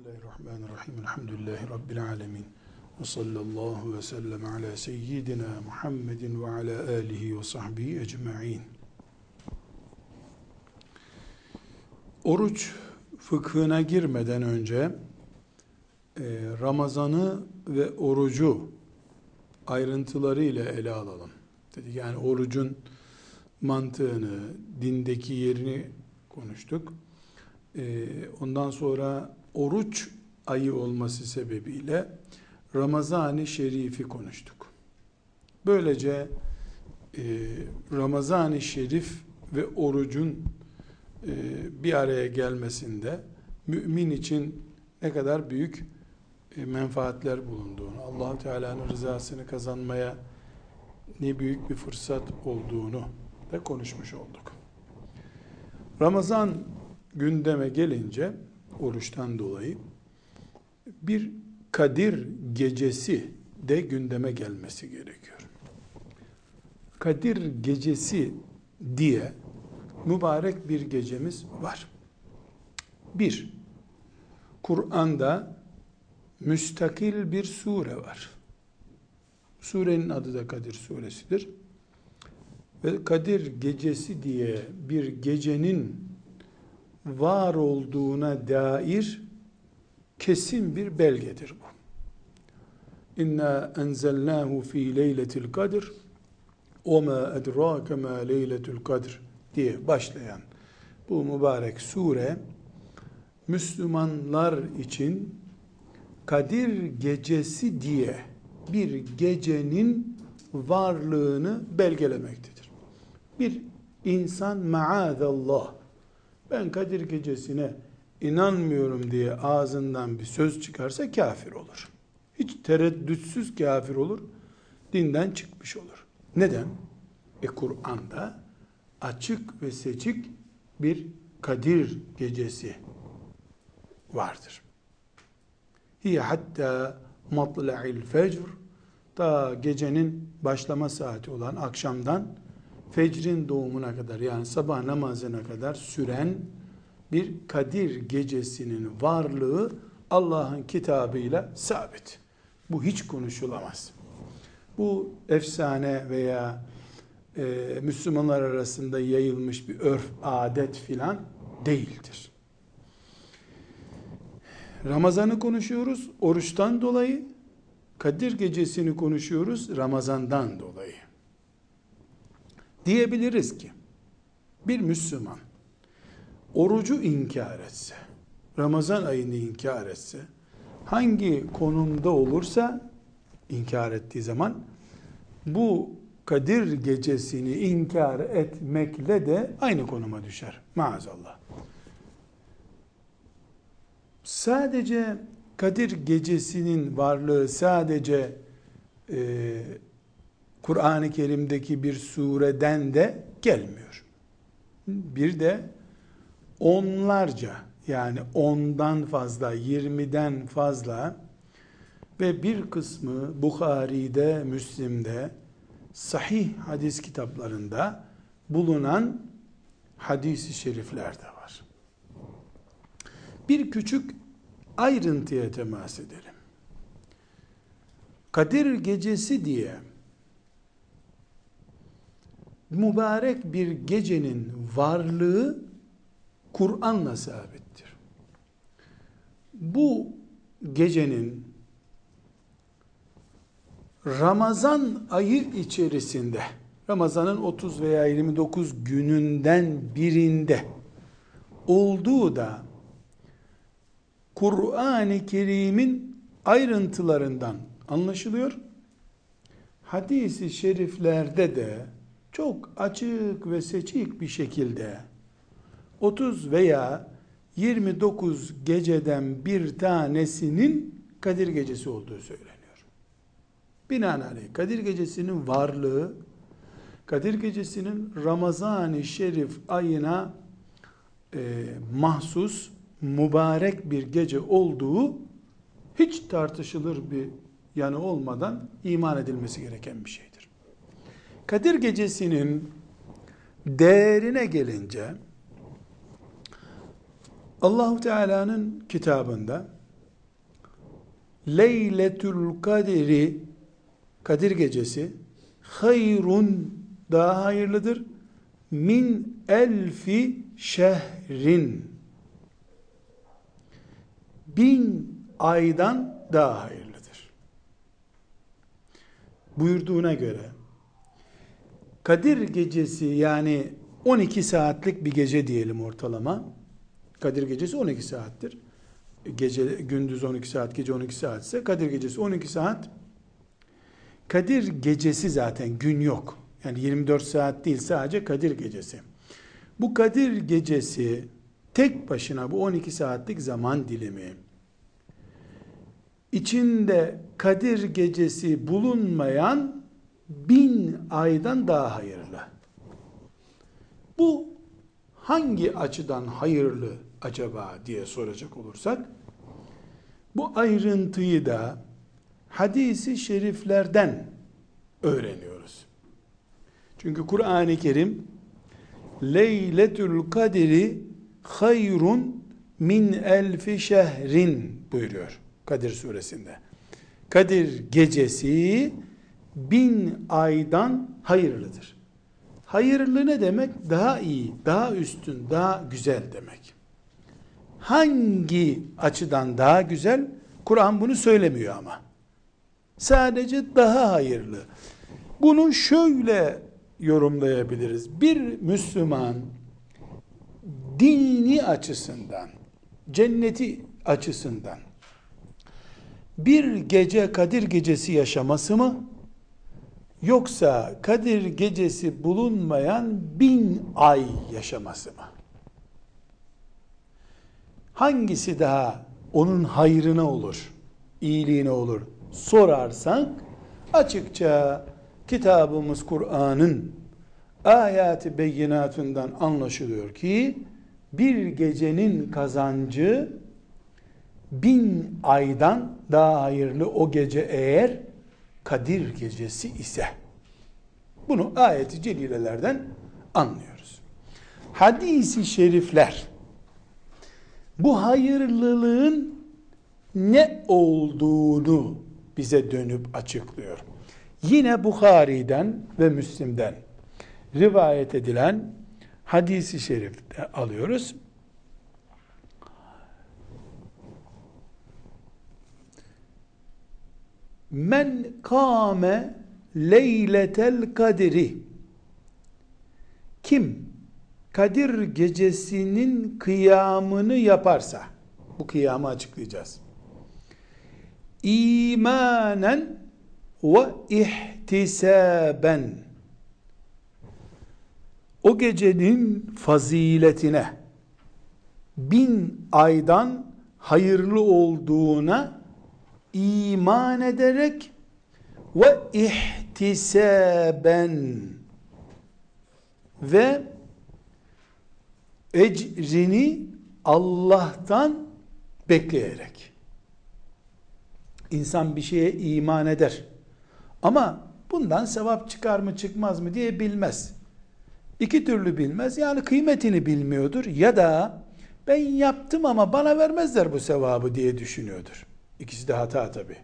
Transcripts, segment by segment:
Bismillahirrahmanirrahim. Elhamdülillahi Rabbil alemin. Ve sallallahu ve sellem ala seyyidina Muhammedin ve ala alihi ve sahbihi ecma'in. Oruç fıkhına girmeden önce e, Ramazan'ı ve orucu ayrıntılarıyla ele alalım. Dedik yani orucun mantığını, dindeki yerini konuştuk. E, ondan sonra oruç ayı olması sebebiyle Ramazan-ı Şerif'i konuştuk. Böylece e, Ramazan-ı Şerif ve orucun e, bir araya gelmesinde mümin için ne kadar büyük e, menfaatler bulunduğunu, allah Teala'nın rızasını kazanmaya ne büyük bir fırsat olduğunu da konuşmuş olduk. Ramazan gündeme gelince oruçtan dolayı bir Kadir gecesi de gündeme gelmesi gerekiyor. Kadir gecesi diye mübarek bir gecemiz var. Bir, Kur'an'da müstakil bir sure var. Surenin adı da Kadir suresidir. Ve Kadir gecesi diye bir gecenin var olduğuna dair kesin bir belgedir bu. İnna enzelnahu fi leyletil kadr o ma edrake ma leyletul kadr diye başlayan bu mübarek sure Müslümanlar için Kadir gecesi diye bir gecenin varlığını belgelemektedir. Bir insan maazallah ben Kadir gecesine inanmıyorum diye ağzından bir söz çıkarsa kafir olur. Hiç tereddütsüz kafir olur. Dinden çıkmış olur. Neden? E Kur'an'da açık ve seçik bir Kadir gecesi vardır. Hiye hatta matla'il fecr ta gecenin başlama saati olan akşamdan fecrin doğumuna kadar yani sabah namazına kadar süren bir Kadir gecesinin varlığı Allah'ın kitabıyla sabit. Bu hiç konuşulamaz. Bu efsane veya e, Müslümanlar arasında yayılmış bir örf, adet filan değildir. Ramazan'ı konuşuyoruz oruçtan dolayı, Kadir gecesini konuşuyoruz Ramazan'dan dolayı. Diyebiliriz ki bir Müslüman orucu inkar etse, Ramazan ayını inkar etse, hangi konumda olursa inkar ettiği zaman bu Kadir gecesini inkar etmekle de aynı konuma düşer. Maazallah. Sadece Kadir gecesinin varlığı sadece e, Kur'an-ı Kerim'deki bir sureden de gelmiyor. Bir de onlarca yani ondan fazla, yirmiden fazla ve bir kısmı Bukhari'de, Müslim'de, sahih hadis kitaplarında bulunan hadisi şerifler de var. Bir küçük ayrıntıya temas edelim. Kadir gecesi diye mübarek bir gecenin varlığı Kur'an'la sabittir. Bu gecenin Ramazan ayı içerisinde Ramazan'ın 30 veya 29 gününden birinde olduğu da Kur'an-ı Kerim'in ayrıntılarından anlaşılıyor. Hadis-i şeriflerde de çok açık ve seçik bir şekilde 30 veya 29 geceden bir tanesinin Kadir Gecesi olduğu söyleniyor. Binaenaleyh Kadir Gecesi'nin varlığı, Kadir Gecesi'nin Ramazan-ı Şerif ayına e, mahsus, mübarek bir gece olduğu hiç tartışılır bir yanı olmadan iman edilmesi gereken bir şeydir. Kadir Gecesi'nin değerine gelince Allahu Teala'nın kitabında Leyletül kadiri Kadir gecesi hayrun daha hayırlıdır min elfi şehrin bin aydan daha hayırlıdır. Buyurduğuna göre Kadir gecesi yani 12 saatlik bir gece diyelim ortalama. Kadir gecesi 12 saattir. Gece gündüz 12 saat, gece 12 saat ise Kadir gecesi 12 saat. Kadir gecesi zaten gün yok. Yani 24 saat değil sadece Kadir gecesi. Bu Kadir gecesi tek başına bu 12 saatlik zaman dilimi içinde Kadir gecesi bulunmayan bin aydan daha hayırlı. Bu hangi açıdan hayırlı acaba diye soracak olursak bu ayrıntıyı da hadisi şeriflerden öğreniyoruz. Çünkü Kur'an-ı Kerim Leyletül Kadiri hayrun min elfi şehrin buyuruyor Kadir suresinde. Kadir gecesi bin aydan hayırlıdır. Hayırlı ne demek? Daha iyi, daha üstün, daha güzel demek. Hangi açıdan daha güzel? Kur'an bunu söylemiyor ama. Sadece daha hayırlı. Bunu şöyle yorumlayabiliriz. Bir Müslüman dini açısından, cenneti açısından bir gece Kadir gecesi yaşaması mı? Yoksa Kadir gecesi bulunmayan bin ay yaşaması mı? Hangisi daha onun hayrına olur, iyiliğine olur sorarsak açıkça kitabımız Kur'an'ın ayati beyinatından anlaşılıyor ki bir gecenin kazancı bin aydan daha hayırlı o gece eğer Kadir gecesi ise. Bunu ayeti celilelerden anlıyoruz. Hadisi şerifler bu hayırlılığın ne olduğunu bize dönüp açıklıyor. Yine Bukhari'den ve Müslim'den rivayet edilen hadisi şerifte alıyoruz. Men kâme leyletel kadiri kim Kadir gecesinin kıyamını yaparsa bu kıyamı açıklayacağız. İmanen ve ihtisaben o gecenin faziletine bin aydan hayırlı olduğuna iman ederek ve ihtisaben ve ecrini Allah'tan bekleyerek. İnsan bir şeye iman eder. Ama bundan sevap çıkar mı çıkmaz mı diye bilmez. İki türlü bilmez. Yani kıymetini bilmiyordur ya da ben yaptım ama bana vermezler bu sevabı diye düşünüyordur. İkisi de hata tabi.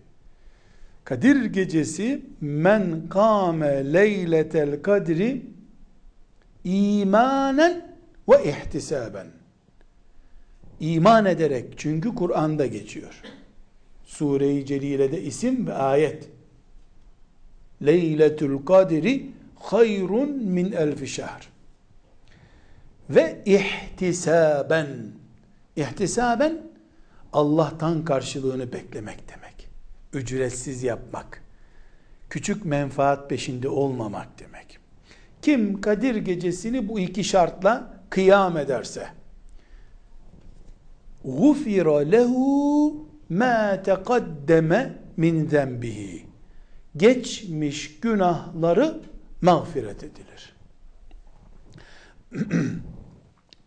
Kadir gecesi men kâme leyletel kadri imanen ve ihtisaben. İman ederek çünkü Kur'an'da geçiyor. Sure-i Celile'de isim ve ayet. Leyletül kadri hayrun min elfi şehr. Ve ihtisaben. İhtisaben Allah'tan karşılığını beklemek demek. Ücretsiz yapmak. Küçük menfaat peşinde olmamak demek. Kim Kadir gecesini bu iki şartla kıyam ederse غُفِرَ lehu ma teqaddeme min zenbihi geçmiş günahları mağfiret edilir.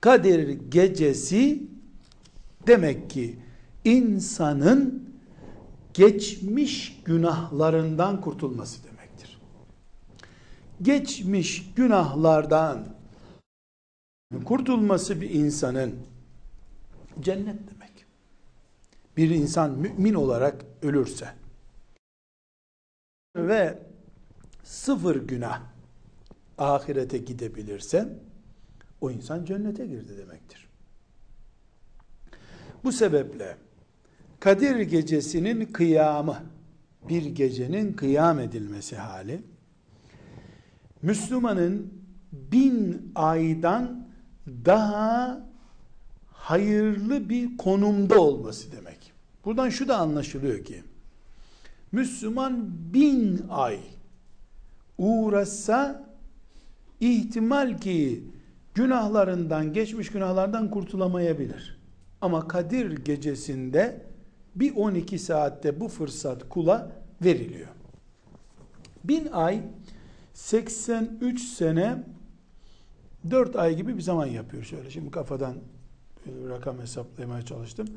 Kadir gecesi demek ki insanın geçmiş günahlarından kurtulması demektir. Geçmiş günahlardan kurtulması bir insanın cennet demek. bir insan mümin olarak ölürse ve sıfır günah ahirete gidebilirse o insan cennete girdi demektir. Bu sebeple Kadir gecesinin kıyamı bir gecenin kıyam edilmesi hali Müslümanın bin aydan daha hayırlı bir konumda olması demek. Buradan şu da anlaşılıyor ki Müslüman bin ay uğraşsa ihtimal ki günahlarından, geçmiş günahlardan kurtulamayabilir. Ama Kadir gecesinde bir 12 saatte bu fırsat kula veriliyor. Bin ay 83 sene 4 ay gibi bir zaman yapıyor şöyle. Şimdi kafadan rakam hesaplamaya çalıştım.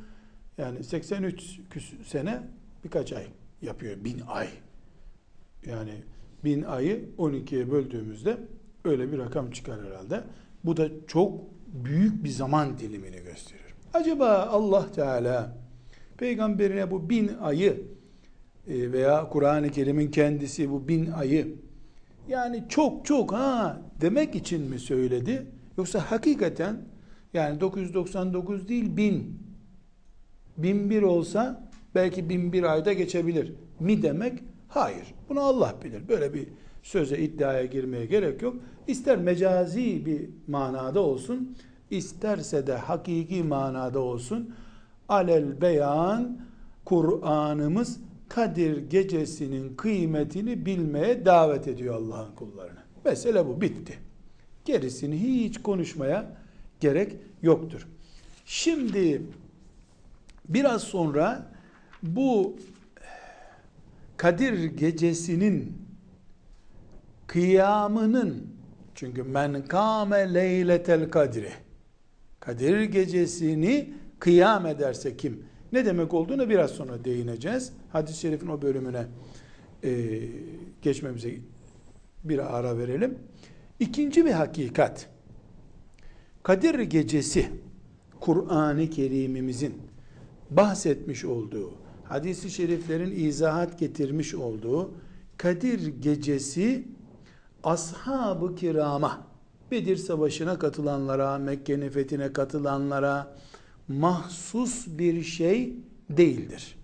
Yani 83 sene birkaç ay yapıyor. Bin ay. Yani bin ayı 12'ye böldüğümüzde öyle bir rakam çıkar herhalde. Bu da çok büyük bir zaman dilimini gösteriyor. Acaba Allah Teala peygamberine bu bin ayı e, veya Kur'an-ı Kerim'in kendisi bu bin ayı yani çok çok ha demek için mi söyledi? Yoksa hakikaten yani 999 değil 1000 1001 olsa belki 1001 ayda geçebilir mi demek? Hayır. Bunu Allah bilir. Böyle bir söze iddiaya girmeye gerek yok. İster mecazi bir manada olsun, isterse de hakiki manada olsun. Alel beyan Kur'an'ımız Kadir gecesinin kıymetini bilmeye davet ediyor Allah'ın kullarını. Mesele bu bitti. Gerisini hiç konuşmaya gerek yoktur. Şimdi biraz sonra bu Kadir gecesinin kıyamının çünkü men kâme leyletel kadri Kadir gecesini kıyam ederse kim? Ne demek olduğunu biraz sonra değineceğiz. Hadis-i şerifin o bölümüne e, geçmemize bir ara verelim. İkinci bir hakikat. Kadir gecesi Kur'an-ı Kerim'imizin bahsetmiş olduğu, hadisi şeriflerin izahat getirmiş olduğu Kadir gecesi ashab-ı kirama, Bedir Savaşı'na katılanlara, Mekke fethine katılanlara mahsus bir şey değildir.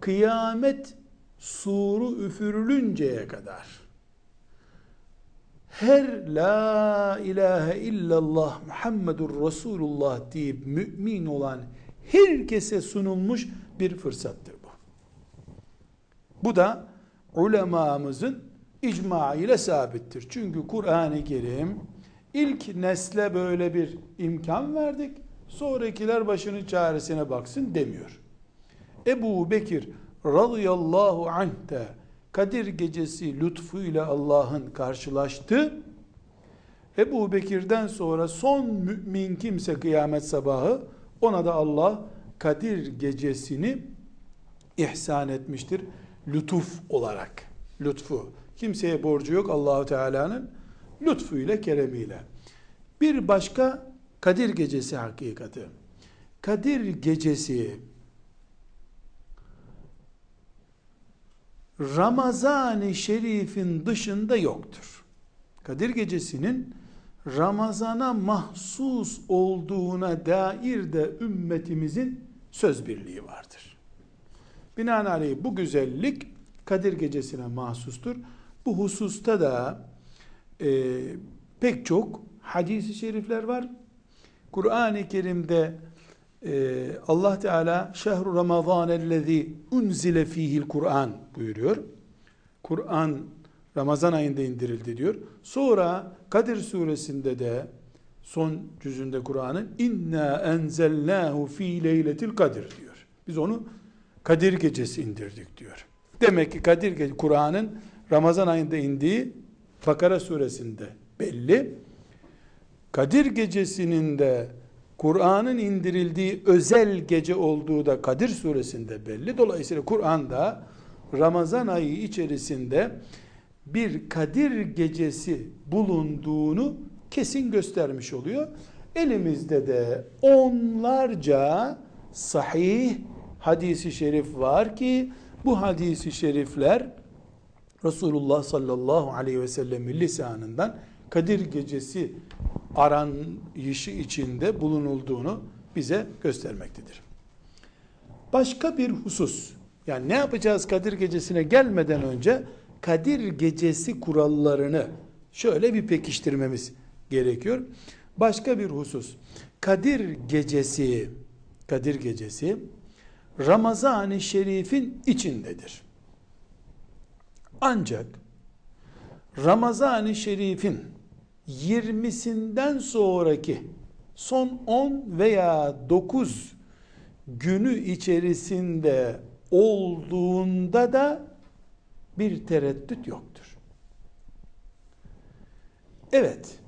Kıyamet suru üfürülünceye kadar her la ilahe illallah Muhammedur Resulullah deyip mümin olan herkese sunulmuş bir fırsattır bu. Bu da ulemamızın icma ile sabittir. Çünkü Kur'an-ı Kerim ilk nesle böyle bir imkan verdik. Sonrakiler başının çaresine baksın demiyor. Ebu Bekir radıyallahu anh de Kadir gecesi lütfuyla Allah'ın karşılaştı. Ebu Bekir'den sonra son mümin kimse kıyamet sabahı ona da Allah Kadir gecesini ihsan etmiştir. Lütuf olarak. Lütfu. Kimseye borcu yok Allahu Teala'nın lütfuyla, keremiyle. Bir başka Kadir gecesi hakikati. Kadir gecesi Ramazan-ı Şerif'in dışında yoktur. Kadir gecesinin Ramazana mahsus olduğuna dair de ümmetimizin söz birliği vardır. Binaenaleyh bu güzellik Kadir gecesine mahsustur. Bu hususta da e, pek çok hadisi şerifler var. Kur'an-ı Kerim'de e, Allah Teala şehru Ramazan ellezî unzile fihil Kur'an buyuruyor. Kur'an Ramazan ayında indirildi diyor. Sonra Kadir suresinde de son cüzünde Kur'an'ın inna enzelnahu fi leyletil kadir diyor. Biz onu Kadir gecesi indirdik diyor. Demek ki Kadir gecesi Kur'an'ın Ramazan ayında indiği Bakara suresinde belli. Kadir gecesinin de Kur'an'ın indirildiği özel gece olduğu da Kadir suresinde belli. Dolayısıyla Kur'an'da Ramazan ayı içerisinde bir Kadir gecesi bulunduğunu kesin göstermiş oluyor. Elimizde de onlarca sahih hadisi şerif var ki bu hadisi şerifler Resulullah sallallahu aleyhi ve sellemin lisanından Kadir gecesi arayışı içinde bulunulduğunu bize göstermektedir. Başka bir husus, yani ne yapacağız Kadir gecesine gelmeden önce Kadir gecesi kurallarını şöyle bir pekiştirmemiz gerekiyor. Başka bir husus, Kadir gecesi, Kadir gecesi Ramazan-ı Şerif'in içindedir. Ancak Ramazan-ı Şerif'in 20'sinden sonraki son 10 veya 9 günü içerisinde olduğunda da bir tereddüt yoktur. Evet,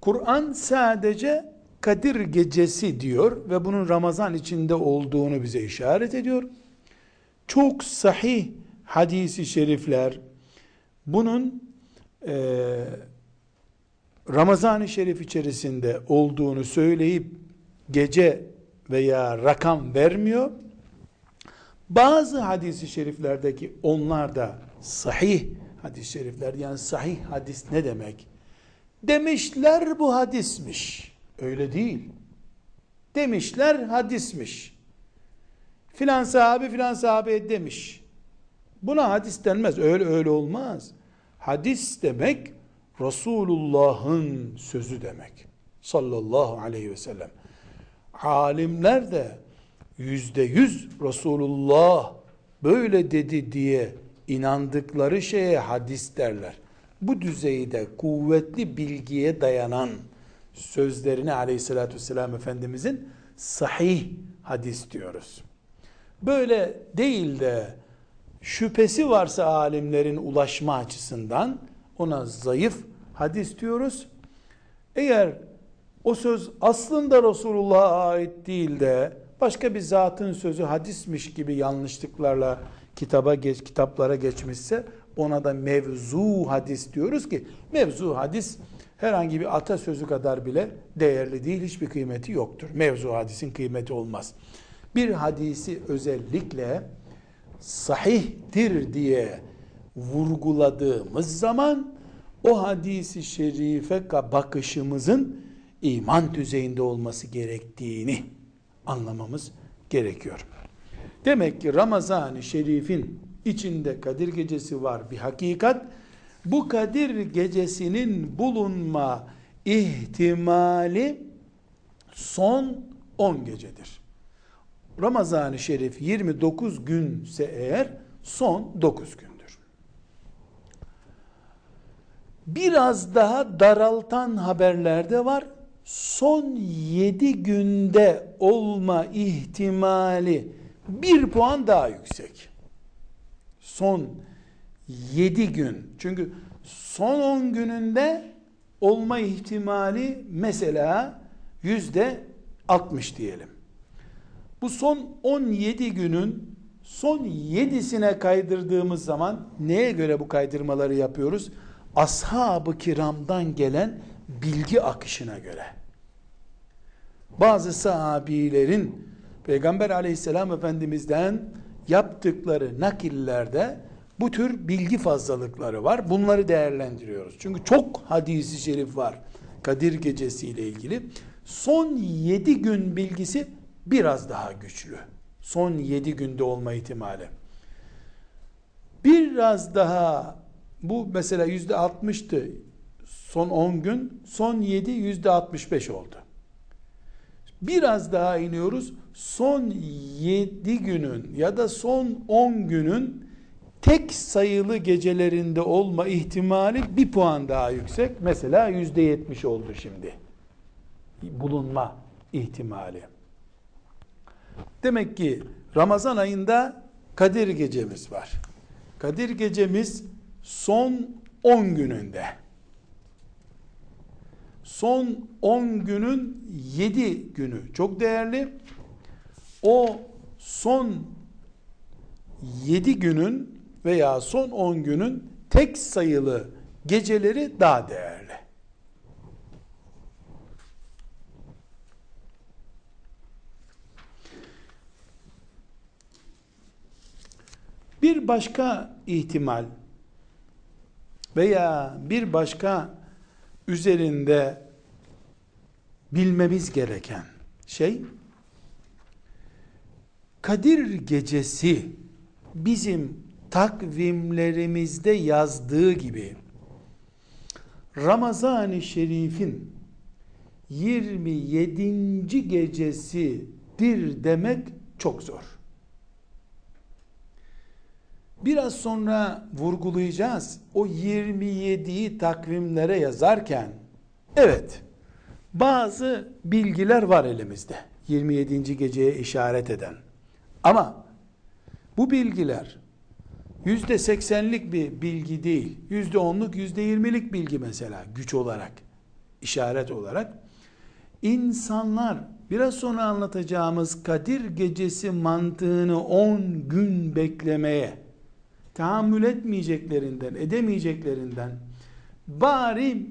Kur'an sadece Kadir gecesi diyor ve bunun Ramazan içinde olduğunu bize işaret ediyor. Çok sahih hadisi şerifler bunun e, Ramazan-ı Şerif içerisinde olduğunu söyleyip gece veya rakam vermiyor. Bazı hadisi şeriflerdeki onlar da sahih hadis-i şerifler yani sahih hadis ne demek? Demişler bu hadismiş. Öyle değil. Demişler hadismiş. Filan sahabe filan sahabe demiş. Buna hadis denmez. Öyle öyle olmaz. Hadis demek Resulullah'ın sözü demek. Sallallahu aleyhi ve sellem. Alimler de yüzde yüz Resulullah böyle dedi diye inandıkları şeye hadis derler. Bu düzeyde kuvvetli bilgiye dayanan sözlerini aleyhissalatü vesselam Efendimizin sahih hadis diyoruz. Böyle değil de şüphesi varsa alimlerin ulaşma açısından ona zayıf hadis diyoruz. Eğer o söz aslında Resulullah'a ait değil de başka bir zatın sözü hadismiş gibi yanlışlıklarla kitaba geç, kitaplara geçmişse ona da mevzu hadis diyoruz ki mevzu hadis herhangi bir atasözü kadar bile değerli değil, hiçbir kıymeti yoktur. Mevzu hadisin kıymeti olmaz. Bir hadisi özellikle sahihtir diye vurguladığımız zaman o hadisi şerife bakışımızın iman düzeyinde olması gerektiğini anlamamız gerekiyor. Demek ki Ramazan-ı Şerif'in içinde Kadir Gecesi var bir hakikat. Bu Kadir Gecesi'nin bulunma ihtimali son 10 gecedir. Ramazan-ı Şerif 29 günse eğer son 9 gündür. Biraz daha daraltan haberler de var. Son 7 günde olma ihtimali bir puan daha yüksek. Son 7 gün. Çünkü son 10 gününde olma ihtimali mesela yüzde 60 diyelim. Bu son 17 günün son 7'sine kaydırdığımız zaman neye göre bu kaydırmaları yapıyoruz? Ashab-ı kiramdan gelen bilgi akışına göre. Bazı sahabilerin Peygamber aleyhisselam efendimizden yaptıkları nakillerde bu tür bilgi fazlalıkları var. Bunları değerlendiriyoruz. Çünkü çok hadisi şerif var Kadir Gecesi ile ilgili. Son 7 gün bilgisi biraz daha güçlü. Son 7 günde olma ihtimali. Biraz daha bu mesela yüzde 60'tı son 10 gün, son 7 yüzde 65 oldu. Biraz daha iniyoruz. Son 7 günün ya da son 10 günün tek sayılı gecelerinde olma ihtimali bir puan daha yüksek. Mesela yüzde 70 oldu şimdi. Bulunma ihtimali. Demek ki Ramazan ayında Kadir gecemiz var. Kadir gecemiz son 10 gününde son 10 günün 7 günü çok değerli. O son 7 günün veya son 10 günün tek sayılı geceleri daha değerli. Bir başka ihtimal veya bir başka üzerinde bilmemiz gereken şey Kadir gecesi bizim takvimlerimizde yazdığı gibi Ramazan-ı Şerif'in 27. gecesidir demek çok zor. Biraz sonra vurgulayacağız. O 27'yi takvimlere yazarken evet bazı bilgiler var elimizde. 27. geceye işaret eden. Ama bu bilgiler yüzde seksenlik bir bilgi değil. Yüzde onluk, yüzde yirmilik bilgi mesela güç olarak, işaret olarak. İnsanlar biraz sonra anlatacağımız Kadir gecesi mantığını 10 gün beklemeye tahammül etmeyeceklerinden, edemeyeceklerinden bari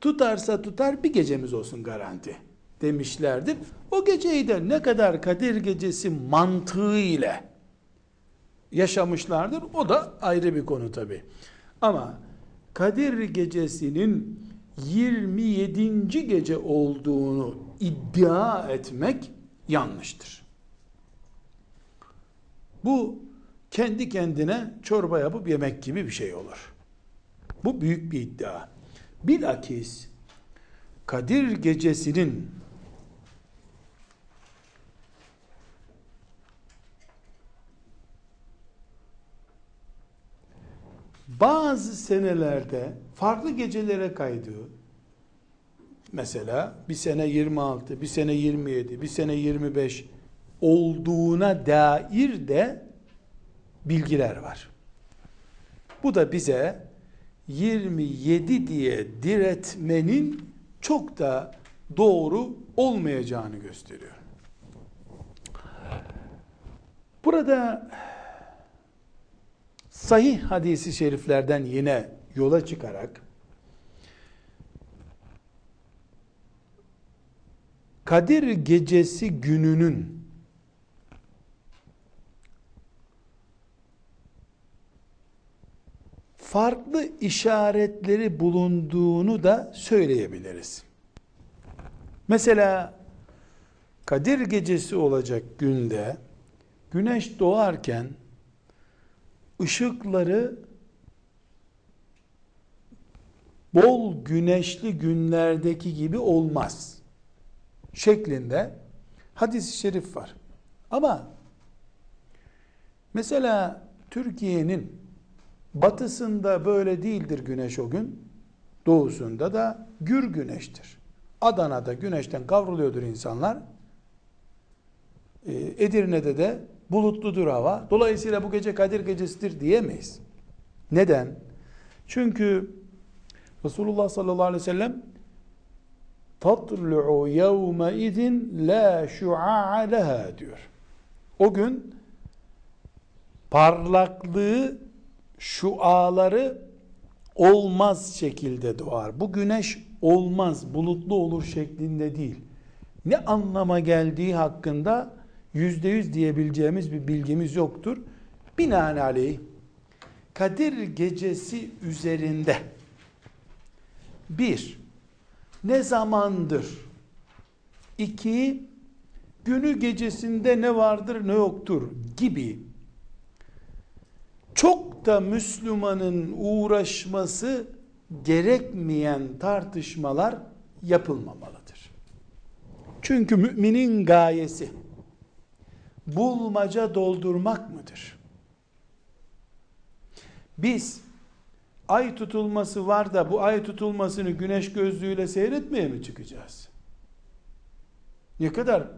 tutarsa tutar bir gecemiz olsun garanti demişlerdir. O geceyi de ne kadar Kadir gecesi mantığı ile yaşamışlardır. O da ayrı bir konu tabi. Ama Kadir gecesinin 27. gece olduğunu iddia etmek yanlıştır. Bu kendi kendine çorba yapıp yemek gibi bir şey olur. Bu büyük bir iddia. Bilakis Kadir gecesinin bazı senelerde farklı gecelere kaydığı mesela bir sene 26, bir sene 27, bir sene 25 olduğuna dair de bilgiler var. Bu da bize 27 diye diretmenin çok da doğru olmayacağını gösteriyor. Burada sahih hadisi şeriflerden yine yola çıkarak Kadir gecesi gününün farklı işaretleri bulunduğunu da söyleyebiliriz. Mesela Kadir gecesi olacak günde güneş doğarken ışıkları bol güneşli günlerdeki gibi olmaz. Şeklinde hadis-i şerif var. Ama mesela Türkiye'nin batısında böyle değildir güneş o gün. Doğusunda da gür güneştir. Adana'da güneşten kavruluyordur insanlar. Ee, Edirne'de de bulutludur hava. Dolayısıyla bu gece Kadir gecesidir diyemeyiz. Neden? Çünkü Resulullah sallallahu aleyhi ve sellem tatlu'u yevme idin la şu'a diyor. O gün parlaklığı şuaları olmaz şekilde doğar. Bu güneş olmaz, bulutlu olur şeklinde değil. Ne anlama geldiği hakkında yüzde yüz diyebileceğimiz bir bilgimiz yoktur. Binaenaleyh Kadir gecesi üzerinde bir, ne zamandır? İki, günü gecesinde ne vardır ne yoktur gibi da Müslümanın uğraşması gerekmeyen tartışmalar yapılmamalıdır. Çünkü müminin gayesi bulmaca doldurmak mıdır? Biz ay tutulması var da bu ay tutulmasını güneş gözlüğüyle seyretmeye mi çıkacağız? Ne kadar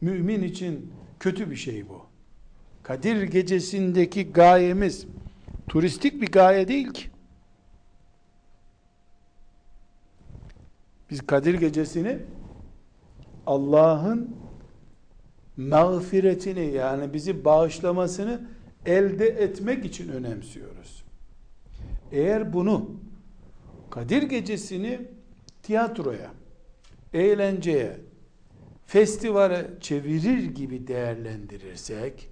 mümin için kötü bir şey bu. Kadir gecesindeki gayemiz turistik bir gaye değil ki. Biz Kadir gecesini Allah'ın mağfiretini yani bizi bağışlamasını elde etmek için önemsiyoruz. Eğer bunu Kadir gecesini tiyatroya, eğlenceye, festivale çevirir gibi değerlendirirsek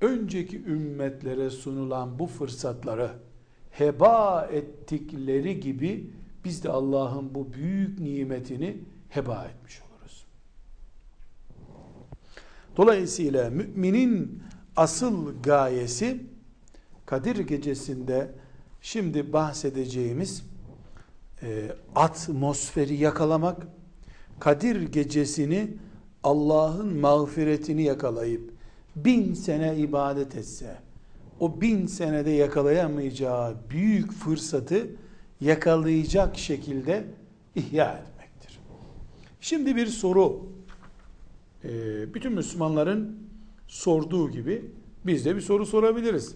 önceki ümmetlere sunulan bu fırsatları heba ettikleri gibi biz de Allah'ın bu büyük nimetini heba etmiş oluruz. Dolayısıyla müminin asıl gayesi Kadir gecesinde şimdi bahsedeceğimiz e, atmosferi yakalamak, Kadir gecesini Allah'ın mağfiretini yakalayıp bin sene ibadet etse, o bin senede yakalayamayacağı büyük fırsatı yakalayacak şekilde ihya etmektir. Şimdi bir soru, e, bütün Müslümanların sorduğu gibi biz de bir soru sorabiliriz.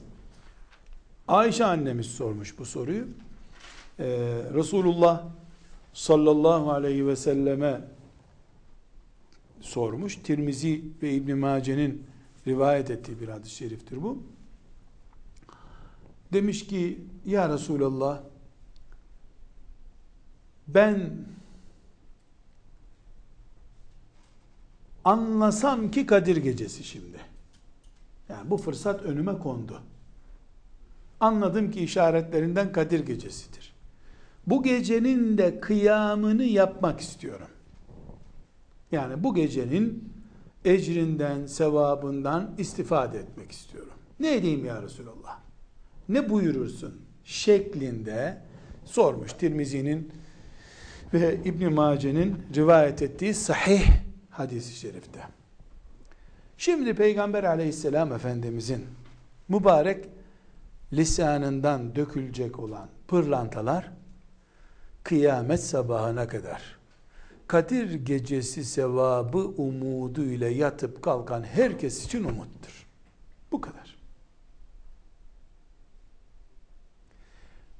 Ayşe annemiz sormuş bu soruyu. Ee, Resulullah sallallahu aleyhi ve selleme sormuş. Tirmizi ve İbn Mace'nin rivayet ettiği bir hadis-i şeriftir bu. Demiş ki ya Resulallah ben anlasam ki Kadir gecesi şimdi. Yani bu fırsat önüme kondu. Anladım ki işaretlerinden Kadir gecesidir. Bu gecenin de kıyamını yapmak istiyorum. Yani bu gecenin ecrinden, sevabından istifade etmek istiyorum. Ne edeyim ya Resulallah? Ne buyurursun? Şeklinde sormuş Tirmizi'nin ve İbn Mace'nin rivayet ettiği sahih hadisi şerifte. Şimdi Peygamber aleyhisselam Efendimizin mübarek lisanından dökülecek olan pırlantalar kıyamet sabahına kadar Kadir gecesi sevabı umudu ile yatıp kalkan herkes için umuttur. Bu kadar.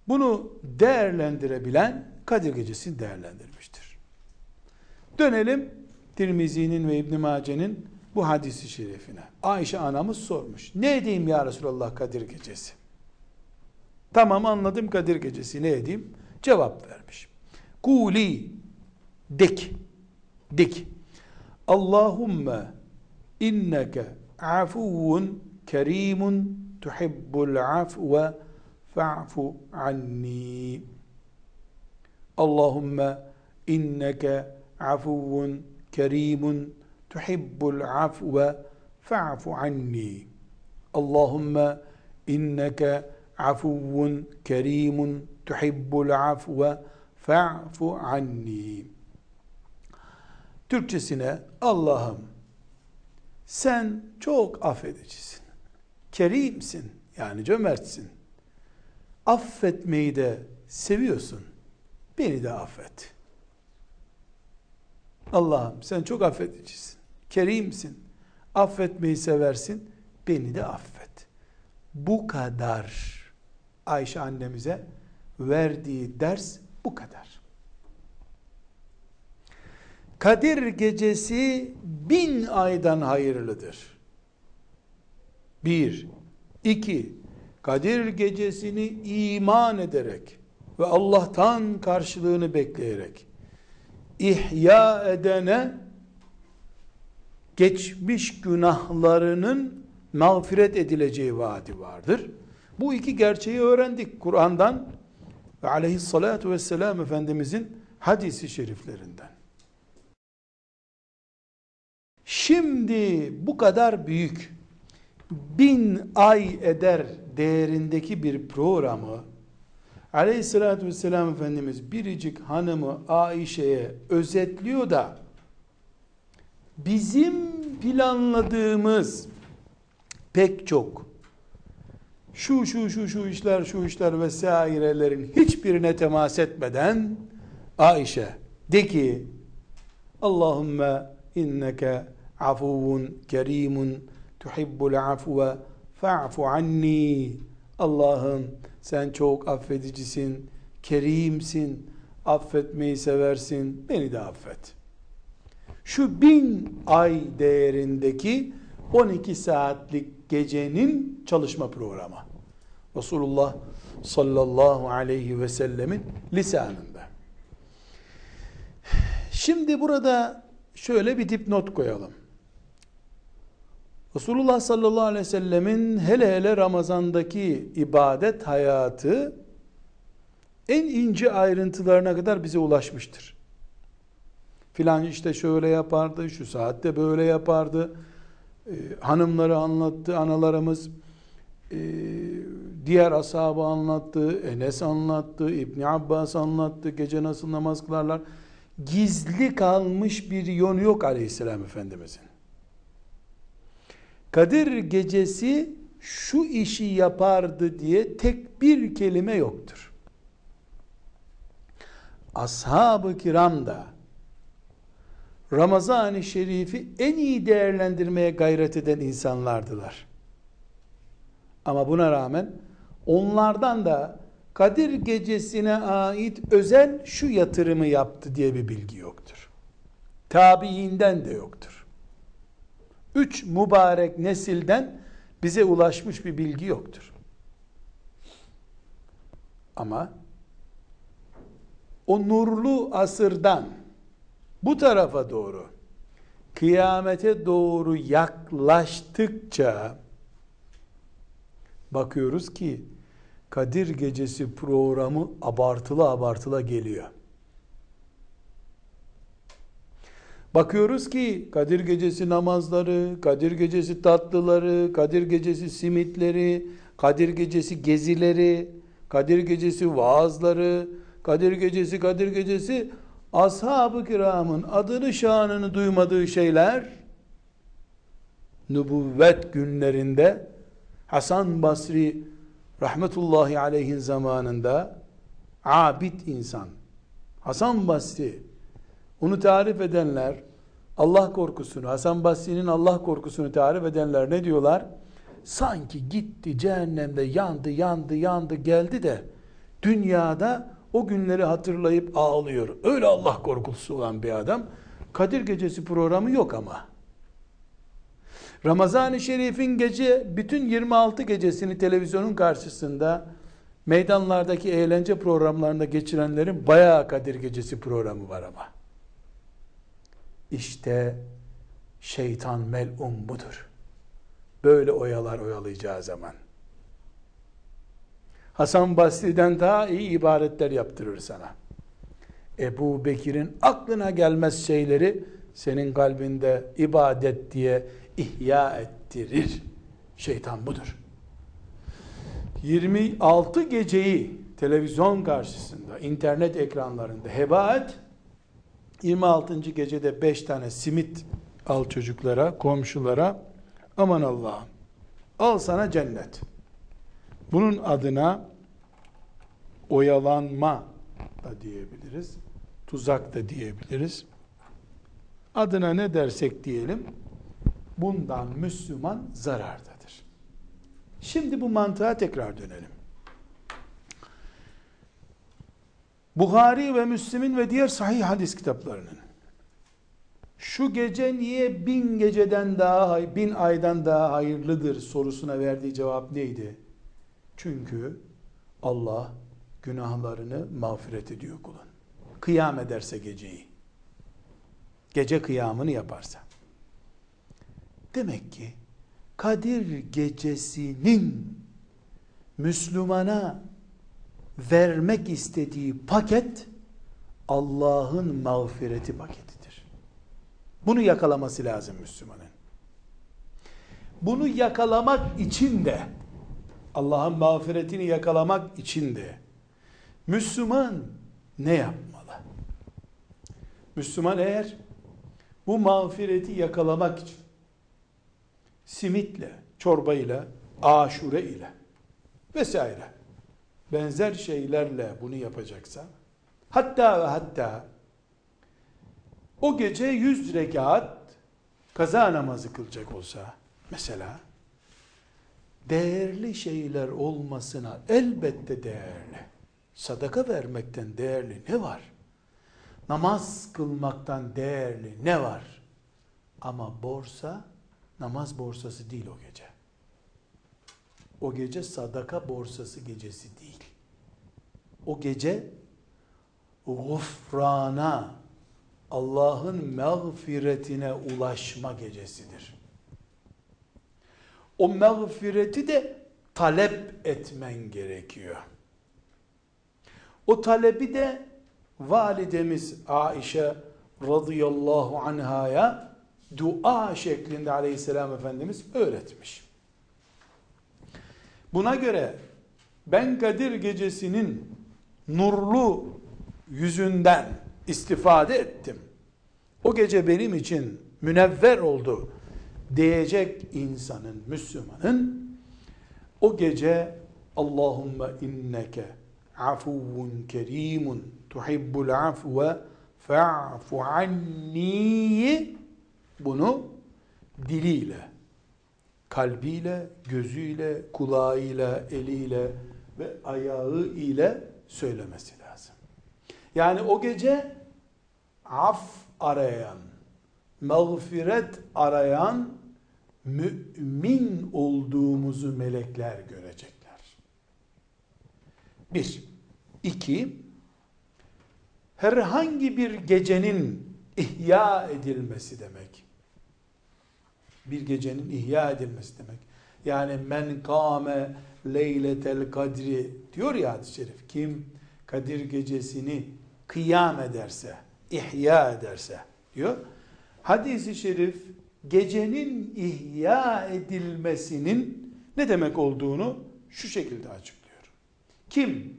Bunu değerlendirebilen Kadir gecesini değerlendirmiştir. Dönelim Tirmizi'nin ve İbn Mace'nin bu hadisi şerifine. Ayşe anamız sormuş. Ne edeyim ya Resulallah Kadir gecesi? Tamam anladım Kadir gecesi ne edeyim? Cevap vermiş. Kuli dik dik Allahümme inneke afuvun kerimun tuhibbul afve fa'fu anni Allahümme inneke afuvun kerimun tuhibbul afve fa'fu anni Allahümme inneke afuvun kerimun tuhibbul afve fa'fu anni. Türkçesine Allah'ım sen çok affedicisin. Kerimsin yani cömertsin. Affetmeyi de seviyorsun. Beni de affet. Allah'ım sen çok affedicisin. Kerimsin. Affetmeyi seversin. Beni de affet. Bu kadar Ayşe annemize verdiği ders bu kadar. Kadir gecesi bin aydan hayırlıdır. Bir, iki, Kadir gecesini iman ederek ve Allah'tan karşılığını bekleyerek ihya edene geçmiş günahlarının mağfiret edileceği vaadi vardır. Bu iki gerçeği öğrendik Kur'an'dan ve aleyhissalatu vesselam Efendimizin hadisi şeriflerinden. Şimdi bu kadar büyük bin ay eder değerindeki bir programı aleyhissalatü vesselam Efendimiz biricik hanımı Aişe'ye özetliyor da bizim planladığımız pek çok şu şu şu şu işler şu işler vesairelerin hiçbirine temas etmeden Ayşe de ki Allahümme inneke afuvun kerimun tuhibbul afve fa'fu anni Allah'ım sen çok affedicisin, kerimsin, affetmeyi seversin, beni de affet. Şu bin ay değerindeki 12 saatlik gecenin çalışma programı. Resulullah sallallahu aleyhi ve sellemin lisanında. Şimdi burada şöyle bir dipnot koyalım. Resulullah sallallahu aleyhi ve sellemin hele hele Ramazan'daki ibadet hayatı en ince ayrıntılarına kadar bize ulaşmıştır. Filan işte şöyle yapardı, şu saatte böyle yapardı. Ee, hanımları anlattı, analarımız e, diğer ashabı anlattı, Enes anlattı, İbni Abbas anlattı, gece nasıl namaz kılarlar. Gizli kalmış bir yönü yok aleyhisselam efendimizin. Kadir gecesi şu işi yapardı diye tek bir kelime yoktur. Ashab-ı kiram da Ramazan-ı Şerif'i en iyi değerlendirmeye gayret eden insanlardılar. Ama buna rağmen onlardan da Kadir gecesine ait özel şu yatırımı yaptı diye bir bilgi yoktur. Tabiinden de yoktur. Üç mübarek nesilden bize ulaşmış bir bilgi yoktur. Ama o nurlu asırdan bu tarafa doğru kıyamete doğru yaklaştıkça bakıyoruz ki Kadir Gecesi programı abartılı abartılı geliyor. Bakıyoruz ki Kadir Gecesi namazları, Kadir Gecesi tatlıları, Kadir Gecesi simitleri, Kadir Gecesi gezileri, Kadir Gecesi vaazları, Kadir Gecesi, Kadir Gecesi ashab-ı kiramın adını şanını duymadığı şeyler nübüvvet günlerinde Hasan Basri rahmetullahi aleyhin zamanında abid insan Hasan Basri onu tarif edenler Allah korkusunu, Hasan Basri'nin Allah korkusunu tarif edenler ne diyorlar? Sanki gitti cehennemde yandı, yandı, yandı geldi de dünyada o günleri hatırlayıp ağlıyor. Öyle Allah korkusu olan bir adam. Kadir Gecesi programı yok ama. Ramazan-ı Şerif'in gece bütün 26 gecesini televizyonun karşısında meydanlardaki eğlence programlarında geçirenlerin bayağı Kadir Gecesi programı var ama. İşte şeytan mel'um budur. Böyle oyalar oyalayacağı zaman. Hasan Basri'den daha iyi ibaretler yaptırır sana. Ebu Bekir'in aklına gelmez şeyleri senin kalbinde ibadet diye ihya ettirir. Şeytan budur. 26 geceyi televizyon karşısında, internet ekranlarında heba et. 26. gecede 5 tane simit al çocuklara, komşulara. Aman Allah'ım. Al sana cennet. Bunun adına oyalanma da diyebiliriz. Tuzak da diyebiliriz. Adına ne dersek diyelim, bundan Müslüman zarardadır. Şimdi bu mantığa tekrar dönelim. Buhari ve Müslim'in ve diğer sahih hadis kitaplarının şu gece niye bin geceden daha, bin aydan daha hayırlıdır sorusuna verdiği cevap neydi? Çünkü Allah günahlarını mağfiret ediyor kulun. Kıyam ederse geceyi. Gece kıyamını yaparsa. Demek ki Kadir gecesinin Müslümana vermek istediği paket Allah'ın mağfireti paketidir. Bunu yakalaması lazım Müslümanın. Bunu yakalamak için de Allah'ın mağfiretini yakalamak için de Müslüman ne yapmalı? Müslüman eğer bu mağfireti yakalamak için simitle, çorbayla, aşure ile vesaire benzer şeylerle bunu yapacaksa hatta ve hatta o gece yüz rekat kaza namazı kılacak olsa mesela değerli şeyler olmasına elbette değerli. Sadaka vermekten değerli ne var? Namaz kılmaktan değerli ne var? Ama borsa namaz borsası değil o gece. O gece sadaka borsası gecesi değil. O gece gufrana, Allah'ın mağfiretine ulaşma gecesidir. o mağfireti de talep etmen gerekiyor. O talebi de validemiz Aişe radıyallahu anhaya dua şeklinde aleyhisselam Efendimiz öğretmiş. Buna göre ben Kadir gecesinin nurlu yüzünden istifade ettim. O gece benim için münevver oldu diyecek insanın, Müslümanın o gece Allahümme inneke afuvun kerimun tuhibbul afve fa'fu anni bunu diliyle, kalbiyle, gözüyle, kulağıyla, eliyle ve ayağı ile söylemesi lazım. Yani o gece af arayan, mağfiret arayan mümin olduğumuzu melekler görecekler. Bir. iki, herhangi bir gecenin ihya edilmesi demek. Bir gecenin ihya edilmesi demek. Yani men kâme leyletel kadri diyor ya hadis-i şerif. Kim Kadir gecesini kıyam ederse, ihya ederse diyor. Hadis-i şerif gecenin ihya edilmesinin ne demek olduğunu şu şekilde açıklıyor. Kim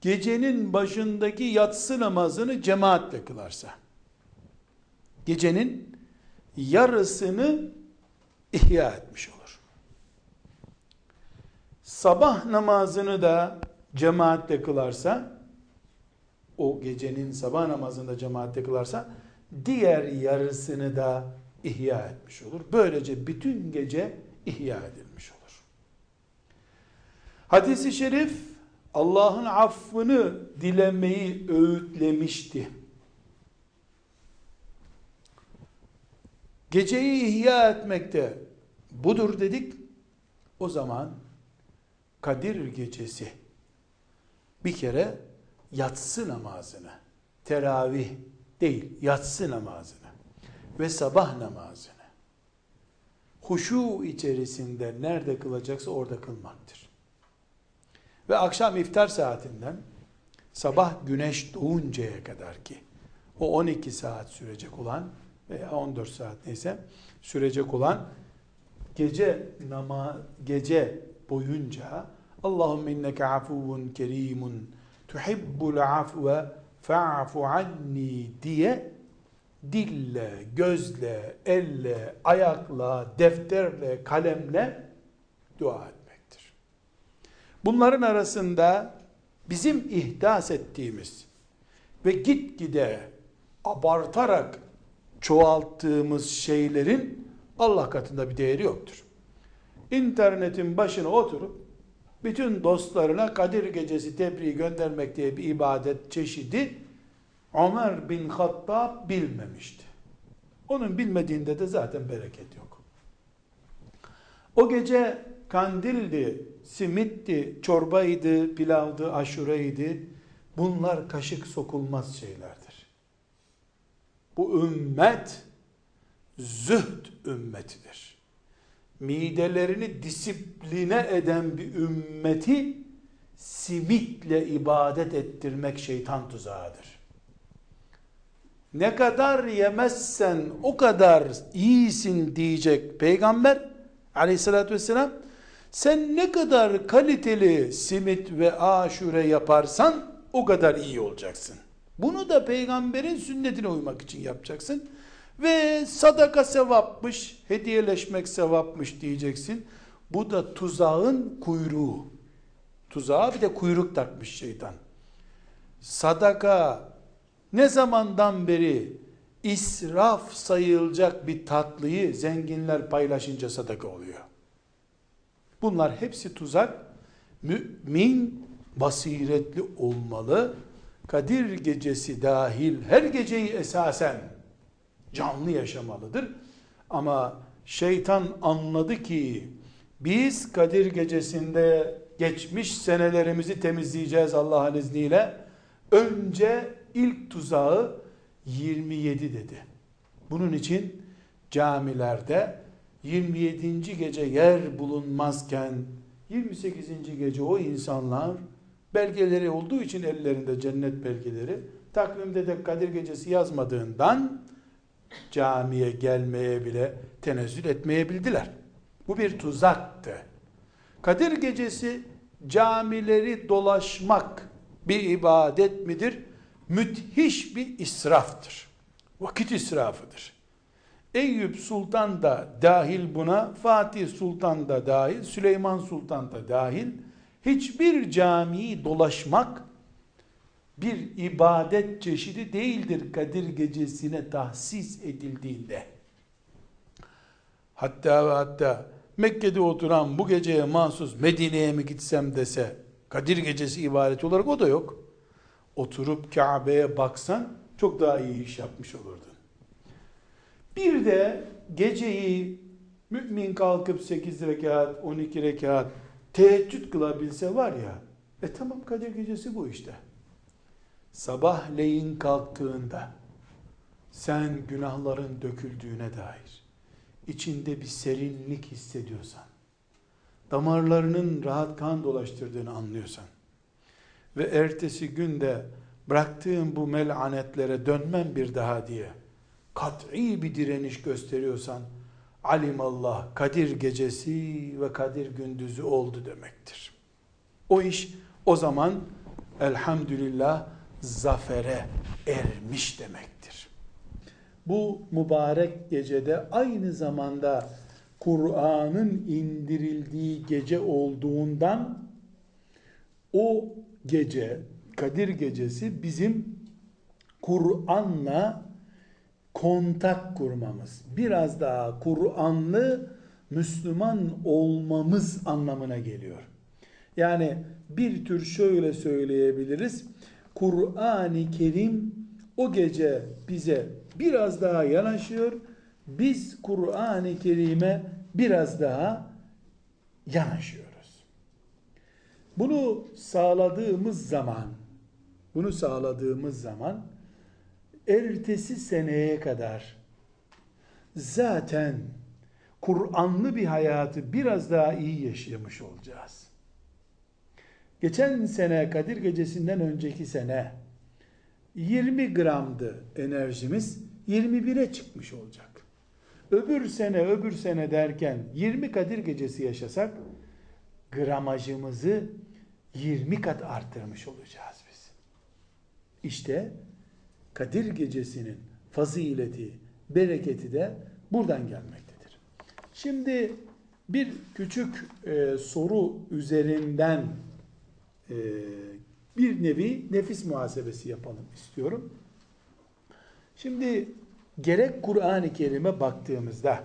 gecenin başındaki yatsı namazını cemaatle kılarsa, gecenin yarısını ihya etmiş olur. Sabah namazını da cemaatle kılarsa, o gecenin sabah namazında cemaatle kılarsa, diğer yarısını da ihya etmiş olur. Böylece bütün gece ihya edilmiş olur. Hadis-i şerif Allah'ın affını dilemeyi öğütlemişti. Geceyi ihya etmekte budur dedik. O zaman Kadir gecesi. Bir kere yatsı namazını, teravih değil, yatsı namazını ve sabah namazını huşu içerisinde nerede kılacaksa orada kılmaktır. Ve akşam iftar saatinden sabah güneş doğuncaya kadar ki o 12 saat sürecek olan veya 14 saat neyse sürecek olan gece nama gece boyunca Allahümme inneke afuvun kerimun tuhibbul afve fa'fu anni diye dille, gözle, elle, ayakla, defterle, kalemle dua etmektir. Bunların arasında bizim ihdas ettiğimiz ve gitgide abartarak çoğalttığımız şeylerin Allah katında bir değeri yoktur. İnternetin başına oturup bütün dostlarına Kadir Gecesi tebriği göndermek diye bir ibadet çeşidi Ömer bin Hattab bilmemişti. Onun bilmediğinde de zaten bereket yok. O gece kandildi, simitti, çorbaydı, pilavdı, aşureydi. Bunlar kaşık sokulmaz şeylerdir. Bu ümmet zühd ümmetidir midelerini disipline eden bir ümmeti simitle ibadet ettirmek şeytan tuzağıdır. Ne kadar yemezsen o kadar iyisin diyecek peygamber aleyhissalatü vesselam sen ne kadar kaliteli simit ve aşure yaparsan o kadar iyi olacaksın. Bunu da peygamberin sünnetine uymak için yapacaksın. Ve sadaka sevapmış, hediyeleşmek sevapmış diyeceksin. Bu da tuzağın kuyruğu. Tuzağa bir de kuyruk takmış şeytan. Sadaka ne zamandan beri israf sayılacak bir tatlıyı zenginler paylaşınca sadaka oluyor. Bunlar hepsi tuzak. Mümin basiretli olmalı. Kadir gecesi dahil her geceyi esasen canlı yaşamalıdır. Ama şeytan anladı ki biz Kadir gecesinde geçmiş senelerimizi temizleyeceğiz Allah'ın izniyle. Önce ilk tuzağı 27 dedi. Bunun için camilerde 27. gece yer bulunmazken 28. gece o insanlar belgeleri olduğu için ellerinde cennet belgeleri takvimde de Kadir gecesi yazmadığından camiye gelmeye bile tenezzül etmeyebildiler. Bu bir tuzaktı. Kadir gecesi camileri dolaşmak bir ibadet midir? Müthiş bir israftır. Vakit israfıdır. Eyüp Sultan da dahil buna, Fatih Sultan da dahil, Süleyman Sultan da dahil. Hiçbir camiyi dolaşmak bir ibadet çeşidi değildir Kadir gecesine tahsis edildiğinde. Hatta ve hatta Mekke'de oturan bu geceye mahsus Medine'ye mi gitsem dese Kadir gecesi ibadeti olarak o da yok. Oturup Kabe'ye baksan çok daha iyi iş yapmış olurdun. Bir de geceyi mümin kalkıp 8 rekat, 12 rekat teheccüd kılabilse var ya, e tamam Kadir gecesi bu işte. Sabahleyin kalktığında sen günahların döküldüğüne dair içinde bir serinlik hissediyorsan, damarlarının rahat kan dolaştırdığını anlıyorsan ve ertesi günde bıraktığın bu melanetlere dönmem bir daha diye kat'i bir direniş gösteriyorsan alimallah Kadir gecesi ve Kadir gündüzü oldu demektir. O iş o zaman elhamdülillah zafere ermiş demektir. Bu mübarek gecede aynı zamanda Kur'an'ın indirildiği gece olduğundan o gece Kadir gecesi bizim Kur'an'la kontak kurmamız, biraz daha Kur'anlı Müslüman olmamız anlamına geliyor. Yani bir tür şöyle söyleyebiliriz. Kur'an-ı Kerim o gece bize biraz daha yanaşıyor. Biz Kur'an-ı Kerim'e biraz daha yanaşıyoruz. Bunu sağladığımız zaman bunu sağladığımız zaman ertesi seneye kadar zaten Kur'anlı bir hayatı biraz daha iyi yaşamış olacağız. Geçen sene Kadir Gecesi'nden önceki sene 20 gramdı enerjimiz 21'e çıkmış olacak. Öbür sene öbür sene derken 20 Kadir Gecesi yaşasak gramajımızı 20 kat arttırmış olacağız biz. İşte Kadir Gecesi'nin fazileti, bereketi de buradan gelmektedir. Şimdi bir küçük e, soru üzerinden e, bir nevi nefis muhasebesi yapalım istiyorum. Şimdi gerek Kur'an-ı Kerim'e baktığımızda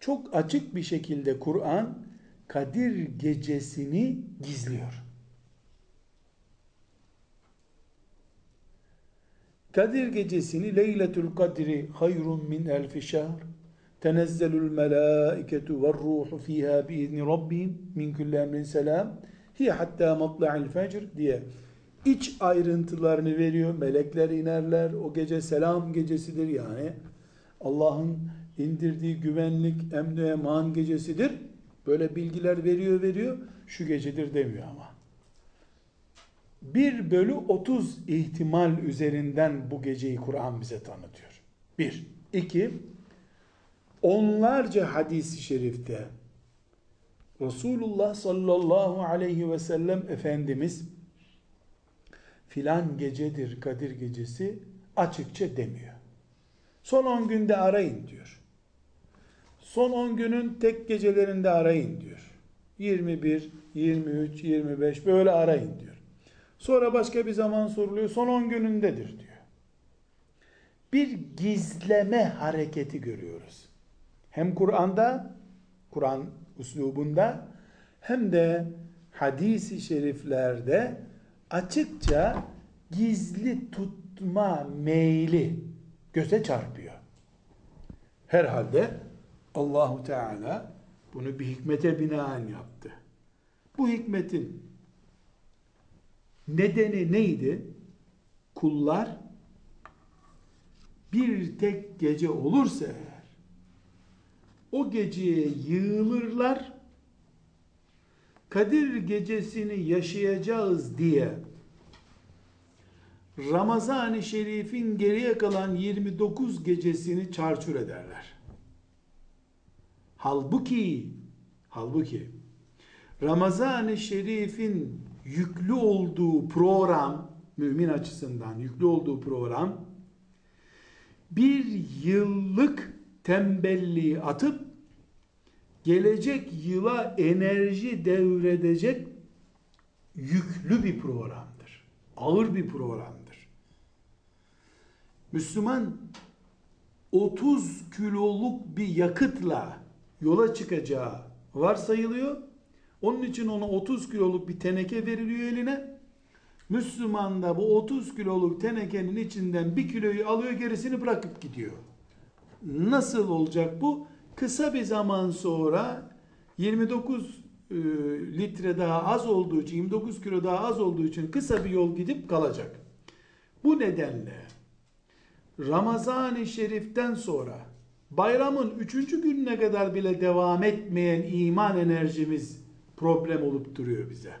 çok açık bir şekilde Kur'an Kadir gecesini gizliyor. Kadir gecesini Leyletül Kadri hayrun min elfi şehr tenezzelul melâiketu ve ruhu fiha biizni rabbihim min kulli emrin selam hiye hatta matla'il fecr diye iç ayrıntılarını veriyor. Melekler inerler. O gece selam gecesidir yani. Allah'ın indirdiği güvenlik, emni eman gecesidir. Böyle bilgiler veriyor veriyor. Şu gecedir demiyor ama. 1 bölü 30 ihtimal üzerinden bu geceyi Kur'an bize tanıtıyor. 1. 2. Onlarca hadis-i şerifte Resulullah sallallahu aleyhi ve sellem Efendimiz filan gecedir Kadir gecesi açıkça demiyor. Son 10 günde arayın diyor. Son 10 günün tek gecelerinde arayın diyor. 21, 23, 25 böyle arayın diyor. Sonra başka bir zaman soruluyor. Son 10 günündedir diyor. Bir gizleme hareketi görüyoruz. Hem Kur'an'da, Kur'an uslubunda hem de hadisi şeriflerde açıkça gizli tutma meyli göze çarpıyor. Herhalde Allahu Teala bunu bir hikmete binaen yaptı. Bu hikmetin nedeni neydi? Kullar bir tek gece olursa o geceye yığılırlar. Kadir gecesini yaşayacağız diye Ramazan-ı Şerif'in geriye kalan 29 gecesini çarçur ederler. Halbuki halbuki Ramazan-ı Şerif'in yüklü olduğu program mümin açısından yüklü olduğu program bir yıllık tembelliği atıp gelecek yıla enerji devredecek yüklü bir programdır. Ağır bir programdır. Müslüman 30 kiloluk bir yakıtla yola çıkacağı varsayılıyor. Onun için ona 30 kiloluk bir teneke veriliyor eline. Müslüman da bu 30 kiloluk tenekenin içinden bir kiloyu alıyor gerisini bırakıp gidiyor. Nasıl olacak bu? Kısa bir zaman sonra 29 e, litre daha az olduğu için 29 kilo daha az olduğu için kısa bir yol gidip kalacak. Bu nedenle Ramazan-ı Şerif'ten sonra bayramın üçüncü gününe kadar bile devam etmeyen iman enerjimiz problem olup duruyor bize.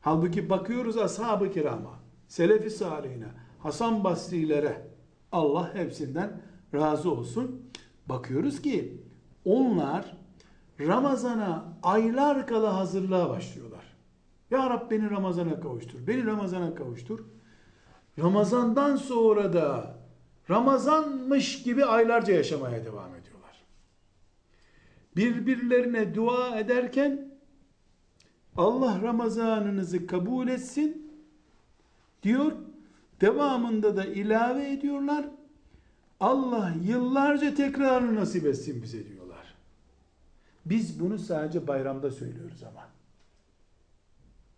Halbuki bakıyoruz ashab-ı kirama, selefi salihine, Hasan Basri'lere, Allah hepsinden razı olsun. Bakıyoruz ki onlar Ramazana aylar kala hazırlığa başlıyorlar. Ya Rab beni Ramazana kavuştur. Beni Ramazana kavuştur. Ramazandan sonra da Ramazanmış gibi aylarca yaşamaya devam ediyorlar. Birbirlerine dua ederken Allah Ramazanınızı kabul etsin diyor. Devamında da ilave ediyorlar. Allah yıllarca tekrarını nasip etsin bize diyorlar. Biz bunu sadece bayramda söylüyoruz ama.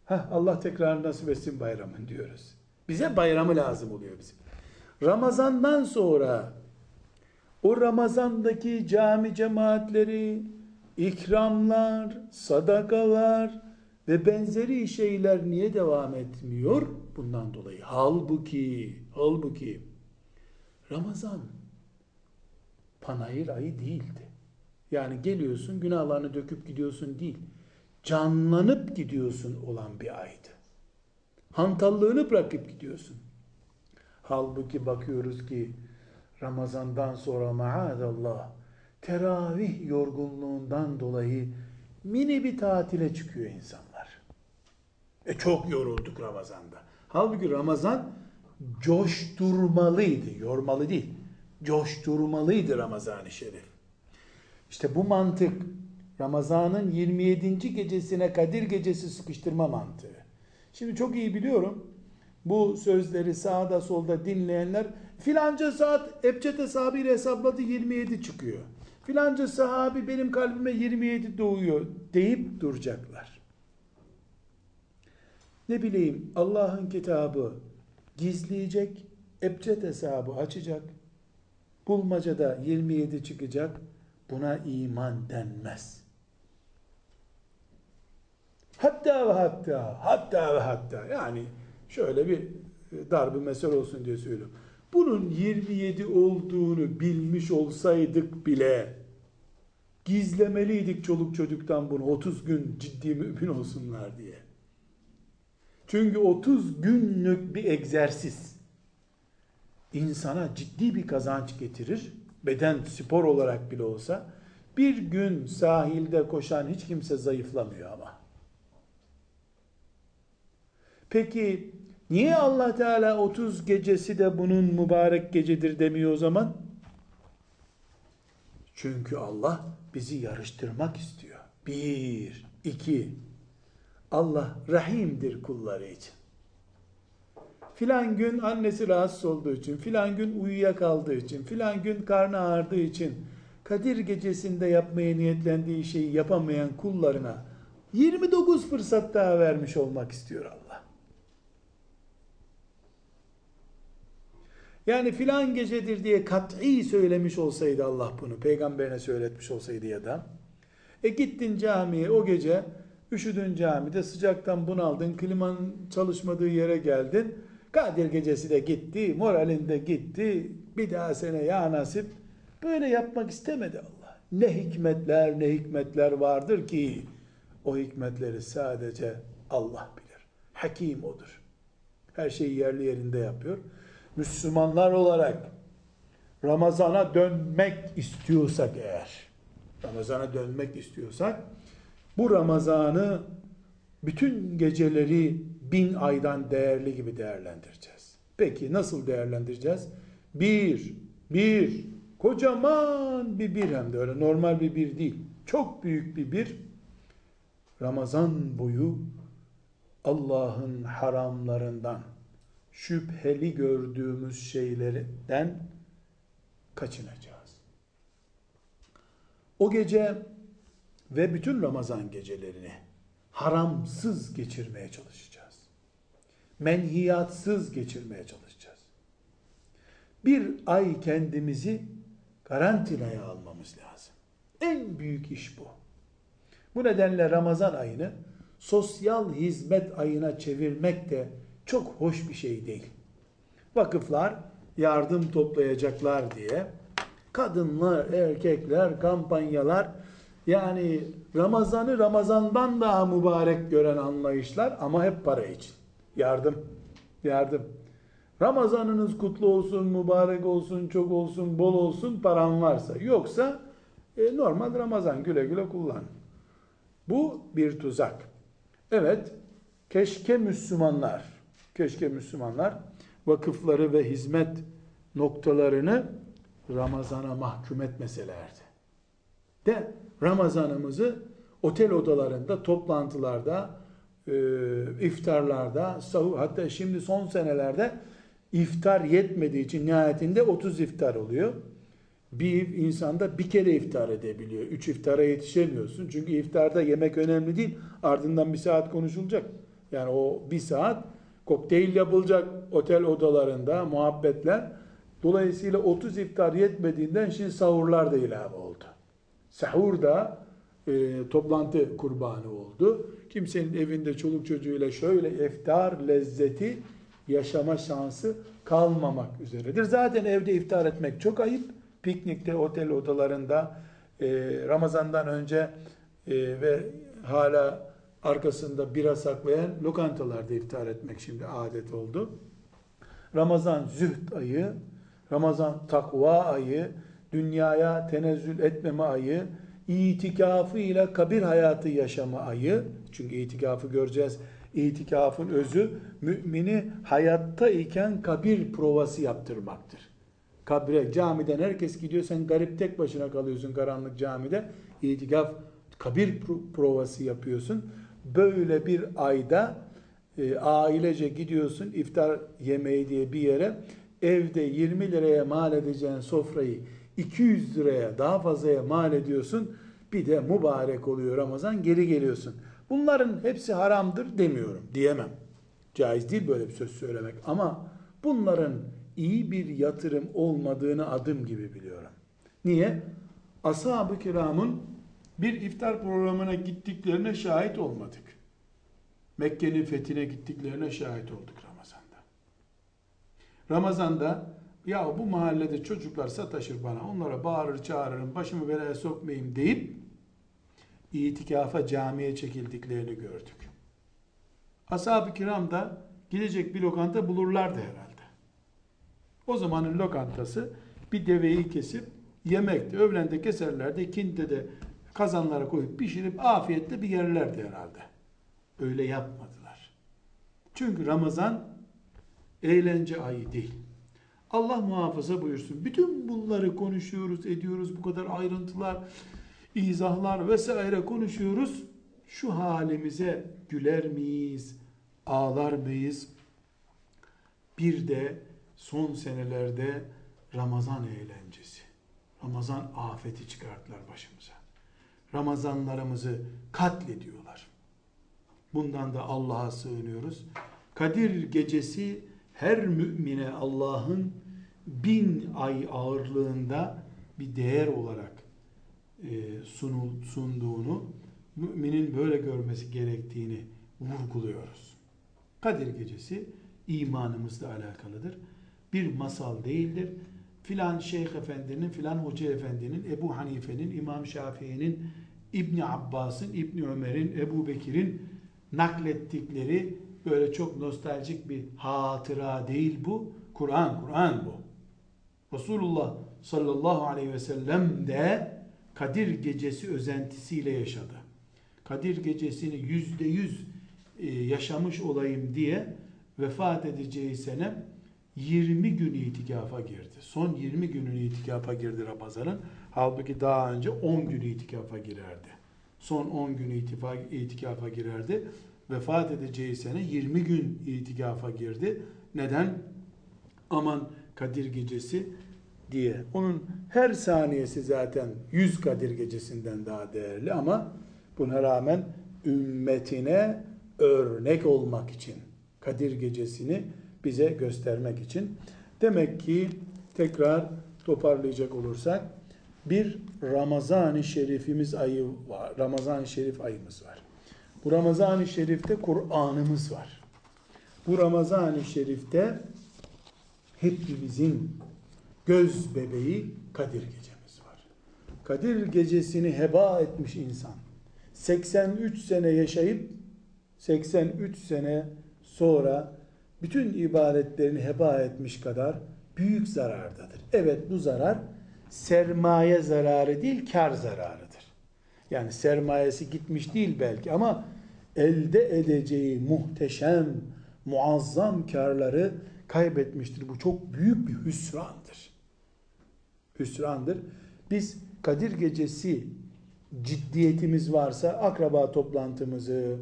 Heh, Allah tekrar nasip etsin bayramın diyoruz. Bize bayramı lazım oluyor bizim. Ramazandan sonra o Ramazandaki cami cemaatleri, ikramlar, sadakalar ve benzeri şeyler niye devam etmiyor? Bundan dolayı. Halbuki, halbuki Ramazan panayır ayı değildi. Yani geliyorsun günahlarını döküp gidiyorsun değil. Canlanıp gidiyorsun olan bir aydı. Hantallığını bırakıp gidiyorsun. Halbuki bakıyoruz ki Ramazandan sonra maazallah teravih yorgunluğundan dolayı mini bir tatile çıkıyor insanlar. E çok yorulduk Ramazan'da. Halbuki Ramazan coşturmalıydı. Yormalı değil. Coşturmalıydı Ramazan-ı Şerif. İşte bu mantık Ramazan'ın 27. gecesine Kadir gecesi sıkıştırma mantığı. Şimdi çok iyi biliyorum. Bu sözleri sağda solda dinleyenler filanca saat Ebced hesabıyla hesapladı 27 çıkıyor. Filanca sahabi benim kalbime 27 doğuyor deyip duracaklar. Ne bileyim Allah'ın kitabı gizleyecek, ebced hesabı açacak, bulmacada 27 çıkacak, buna iman denmez. Hatta ve hatta, hatta ve hatta, yani şöyle bir dar bir mesele olsun diye söylüyorum. Bunun 27 olduğunu bilmiş olsaydık bile, gizlemeliydik çoluk çocuktan bunu 30 gün ciddi mümin olsunlar diye. Çünkü 30 günlük bir egzersiz insana ciddi bir kazanç getirir. Beden spor olarak bile olsa bir gün sahilde koşan hiç kimse zayıflamıyor ama. Peki niye Allah Teala 30 gecesi de bunun mübarek gecedir demiyor o zaman? Çünkü Allah bizi yarıştırmak istiyor. Bir, iki, Allah rahimdir kulları için. Filan gün annesi rahatsız olduğu için, filan gün uyuyakaldığı için, filan gün karnı ağrıdığı için Kadir gecesinde yapmaya niyetlendiği şeyi yapamayan kullarına 29 fırsat daha vermiş olmak istiyor Allah. Yani filan gecedir diye kat'i söylemiş olsaydı Allah bunu, peygamberine söyletmiş olsaydı ya da, e gittin camiye o gece, üşüdün camide, sıcaktan bunaldın, kliman çalışmadığı yere geldin, Kadir gecesi de gitti, moralin de gitti, bir daha sene ya nasip, Böyle yapmak istemedi Allah. Ne hikmetler ne hikmetler vardır ki o hikmetleri sadece Allah bilir. Hakim odur. Her şeyi yerli yerinde yapıyor. Müslümanlar olarak Ramazana dönmek istiyorsak eğer, Ramazana dönmek istiyorsak, bu Ramazan'ı bütün geceleri bin aydan değerli gibi değerlendireceğiz. Peki nasıl değerlendireceğiz? Bir, bir, kocaman bir bir hem de öyle normal bir bir değil. Çok büyük bir bir. Ramazan boyu Allah'ın haramlarından, şüpheli gördüğümüz şeylerden kaçınacağız. O gece ve bütün Ramazan gecelerini haramsız geçirmeye çalışacağız. Menhiyatsız geçirmeye çalışacağız. Bir ay kendimizi karantinaya almamız lazım. En büyük iş bu. Bu nedenle Ramazan ayını sosyal hizmet ayına çevirmek de çok hoş bir şey değil. Vakıflar yardım toplayacaklar diye kadınlar, erkekler, kampanyalar yani Ramazan'ı Ramazan'dan daha mübarek gören anlayışlar ama hep para için. Yardım, yardım. Ramazanınız kutlu olsun, mübarek olsun, çok olsun, bol olsun paran varsa. Yoksa e, normal Ramazan güle güle kullan. Bu bir tuzak. Evet, keşke Müslümanlar, keşke Müslümanlar vakıfları ve hizmet noktalarını Ramazan'a mahkum etmeselerdi. De Ramazanımızı otel odalarında, toplantılarda, e, iftarlarda, sahur, hatta şimdi son senelerde iftar yetmediği için nihayetinde 30 iftar oluyor. Bir insanda bir kere iftar edebiliyor. Üç iftara yetişemiyorsun. Çünkü iftarda yemek önemli değil. Ardından bir saat konuşulacak. Yani o bir saat kokteyl yapılacak otel odalarında, muhabbetler. Dolayısıyla 30 iftar yetmediğinden şimdi sahurlar da ilave oldu. Sahur da e, toplantı kurbanı oldu. Kimsenin evinde çoluk çocuğuyla şöyle iftar lezzeti yaşama şansı kalmamak üzeredir. Zaten evde iftar etmek çok ayıp. Piknikte, otel odalarında e, Ramazan'dan önce e, ve hala arkasında bira saklayan lokantalarda iftar etmek şimdi adet oldu. Ramazan zühd ayı, Ramazan takva ayı, dünyaya tenezzül etmeme ayı, itikafı ile kabir hayatı yaşama ayı. Çünkü itikafı göreceğiz. İtikafın özü mümini hayatta iken kabir provası yaptırmaktır. Kabre, camiden herkes gidiyor, sen garip tek başına kalıyorsun karanlık camide. İtikaf kabir provası yapıyorsun. Böyle bir ayda e, ailece gidiyorsun iftar yemeği diye bir yere evde 20 liraya mal edeceğin sofrayı 200 liraya daha fazlaya mal ediyorsun. Bir de mübarek oluyor Ramazan geri geliyorsun. Bunların hepsi haramdır demiyorum. Diyemem. Caiz değil böyle bir söz söylemek. Ama bunların iyi bir yatırım olmadığını adım gibi biliyorum. Niye? Ashab-ı kiramın bir iftar programına gittiklerine şahit olmadık. Mekke'nin fethine gittiklerine şahit olduk Ramazan'da. Ramazan'da ya bu mahallede çocuklar sataşır bana, onlara bağırır çağırırım, başımı belaya sokmayayım deyip itikafa camiye çekildiklerini gördük. Ashab-ı kiram da gidecek bir lokanta bulurlardı herhalde. O zamanın lokantası bir deveyi kesip yemekti. Öğlende keserlerdi, ikindi de kazanlara koyup pişirip afiyetle bir yerlerdi herhalde. Öyle yapmadılar. Çünkü Ramazan eğlence ayı değil. Allah muhafaza buyursun. Bütün bunları konuşuyoruz, ediyoruz. Bu kadar ayrıntılar, izahlar vesaire konuşuyoruz. Şu halimize güler miyiz, ağlar mıyız? Bir de son senelerde Ramazan eğlencesi. Ramazan afeti çıkarttılar başımıza. Ramazanlarımızı katlediyorlar. Bundan da Allah'a sığınıyoruz. Kadir gecesi her mümine Allah'ın bin ay ağırlığında bir değer olarak e, sunul, sunduğunu, müminin böyle görmesi gerektiğini vurguluyoruz. Kadir gecesi imanımızla alakalıdır. Bir masal değildir. filan şeyh efendinin, filan hoca efendinin, Ebu Hanife'nin, İmam Şafii'nin, İbni Abbas'ın, İbni Ömer'in, Ebu Bekir'in naklettikleri böyle çok nostaljik bir hatıra değil bu. Kur'an, Kur'an bu. Resulullah sallallahu aleyhi ve sellem de Kadir gecesi özentisiyle yaşadı. Kadir gecesini yüzde yüz e, yaşamış olayım diye vefat edeceği sene 20 gün itikafa girdi. Son 20 günün itikafa girdi Ramazan'ın. Halbuki daha önce 10 gün itikafa girerdi. Son 10 gün itikafa girerdi. Vefat edeceği sene 20 gün itikafa girdi. Neden? Aman Kadir gecesi diye. Onun her saniyesi zaten 100 Kadir gecesinden daha değerli ama buna rağmen ümmetine örnek olmak için Kadir gecesini bize göstermek için. Demek ki tekrar toparlayacak olursak bir Ramazan-ı Şerifimiz ayı var. Ramazan-ı Şerif ayımız var. Bu Ramazan-ı Şerif'te Kur'an'ımız var. Bu Ramazan-ı Şerif'te hepimizin göz bebeği Kadir gecemiz var. Kadir gecesini heba etmiş insan 83 sene yaşayıp 83 sene sonra bütün ibadetlerini heba etmiş kadar büyük zarardadır. Evet bu zarar sermaye zararı değil kar zararıdır. Yani sermayesi gitmiş değil belki ama elde edeceği muhteşem, muazzam karları kaybetmiştir. Bu çok büyük bir hüsrandır. Hüsrandır. Biz Kadir Gecesi ciddiyetimiz varsa akraba toplantımızı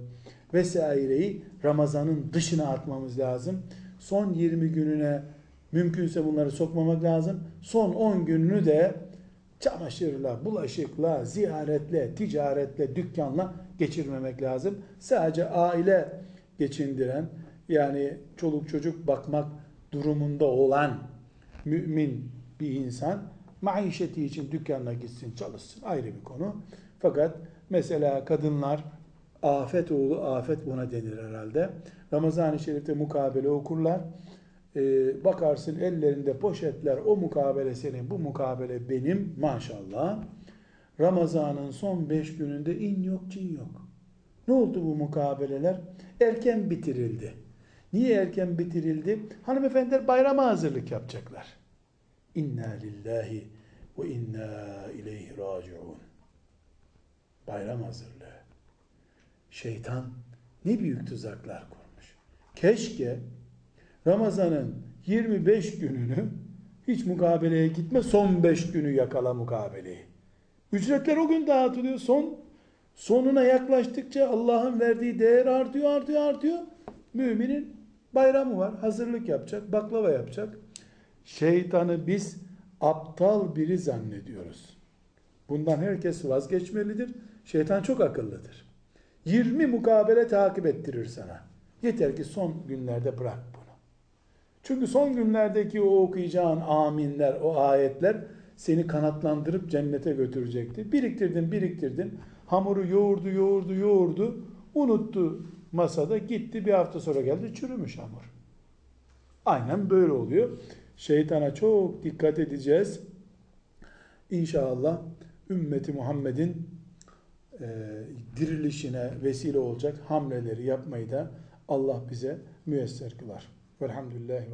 vesaireyi Ramazan'ın dışına atmamız lazım. Son 20 gününe mümkünse bunları sokmamak lazım. Son 10 gününü de çamaşırla, bulaşıkla, ziyaretle, ticaretle, dükkanla geçirmemek lazım. Sadece aile geçindiren yani çoluk çocuk bakmak durumunda olan mümin bir insan maişeti için dükkanına gitsin çalışsın ayrı bir konu. Fakat mesela kadınlar afet oğlu afet buna denir herhalde. Ramazan-ı Şerif'te mukabele okurlar. Ee, bakarsın ellerinde poşetler o mukabele senin bu mukabele benim maşallah. Ramazan'ın son beş gününde in yok cin yok. Ne oldu bu mukabeleler? Erken bitirildi. Niye erken bitirildi? Hanımefendiler bayrama hazırlık yapacaklar. İnna lillahi ve inna ileyhi raciun. Bayram hazırlığı. Şeytan ne büyük tuzaklar kurmuş. Keşke Ramazan'ın 25 gününü hiç mukabeleye gitme, son 5 günü yakala mukabeleyi. Ücretler o gün dağıtılıyor. Son sonuna yaklaştıkça Allah'ın verdiği değer artıyor, artıyor, artıyor. Müminin bayramı var. Hazırlık yapacak, baklava yapacak. Şeytanı biz aptal biri zannediyoruz. Bundan herkes vazgeçmelidir. Şeytan çok akıllıdır. 20 mukabele takip ettirir sana. Yeter ki son günlerde bırak bunu. Çünkü son günlerdeki o okuyacağın aminler, o ayetler seni kanatlandırıp cennete götürecekti. Biriktirdin, biriktirdin. Hamuru yoğurdu, yoğurdu, yoğurdu. Unuttu masada gitti bir hafta sonra geldi çürümüş hamur. Aynen böyle oluyor. Şeytana çok dikkat edeceğiz. İnşallah ümmeti Muhammed'in e, dirilişine vesile olacak hamleleri yapmayı da Allah bize müyesser kılar. Velhamdülillahi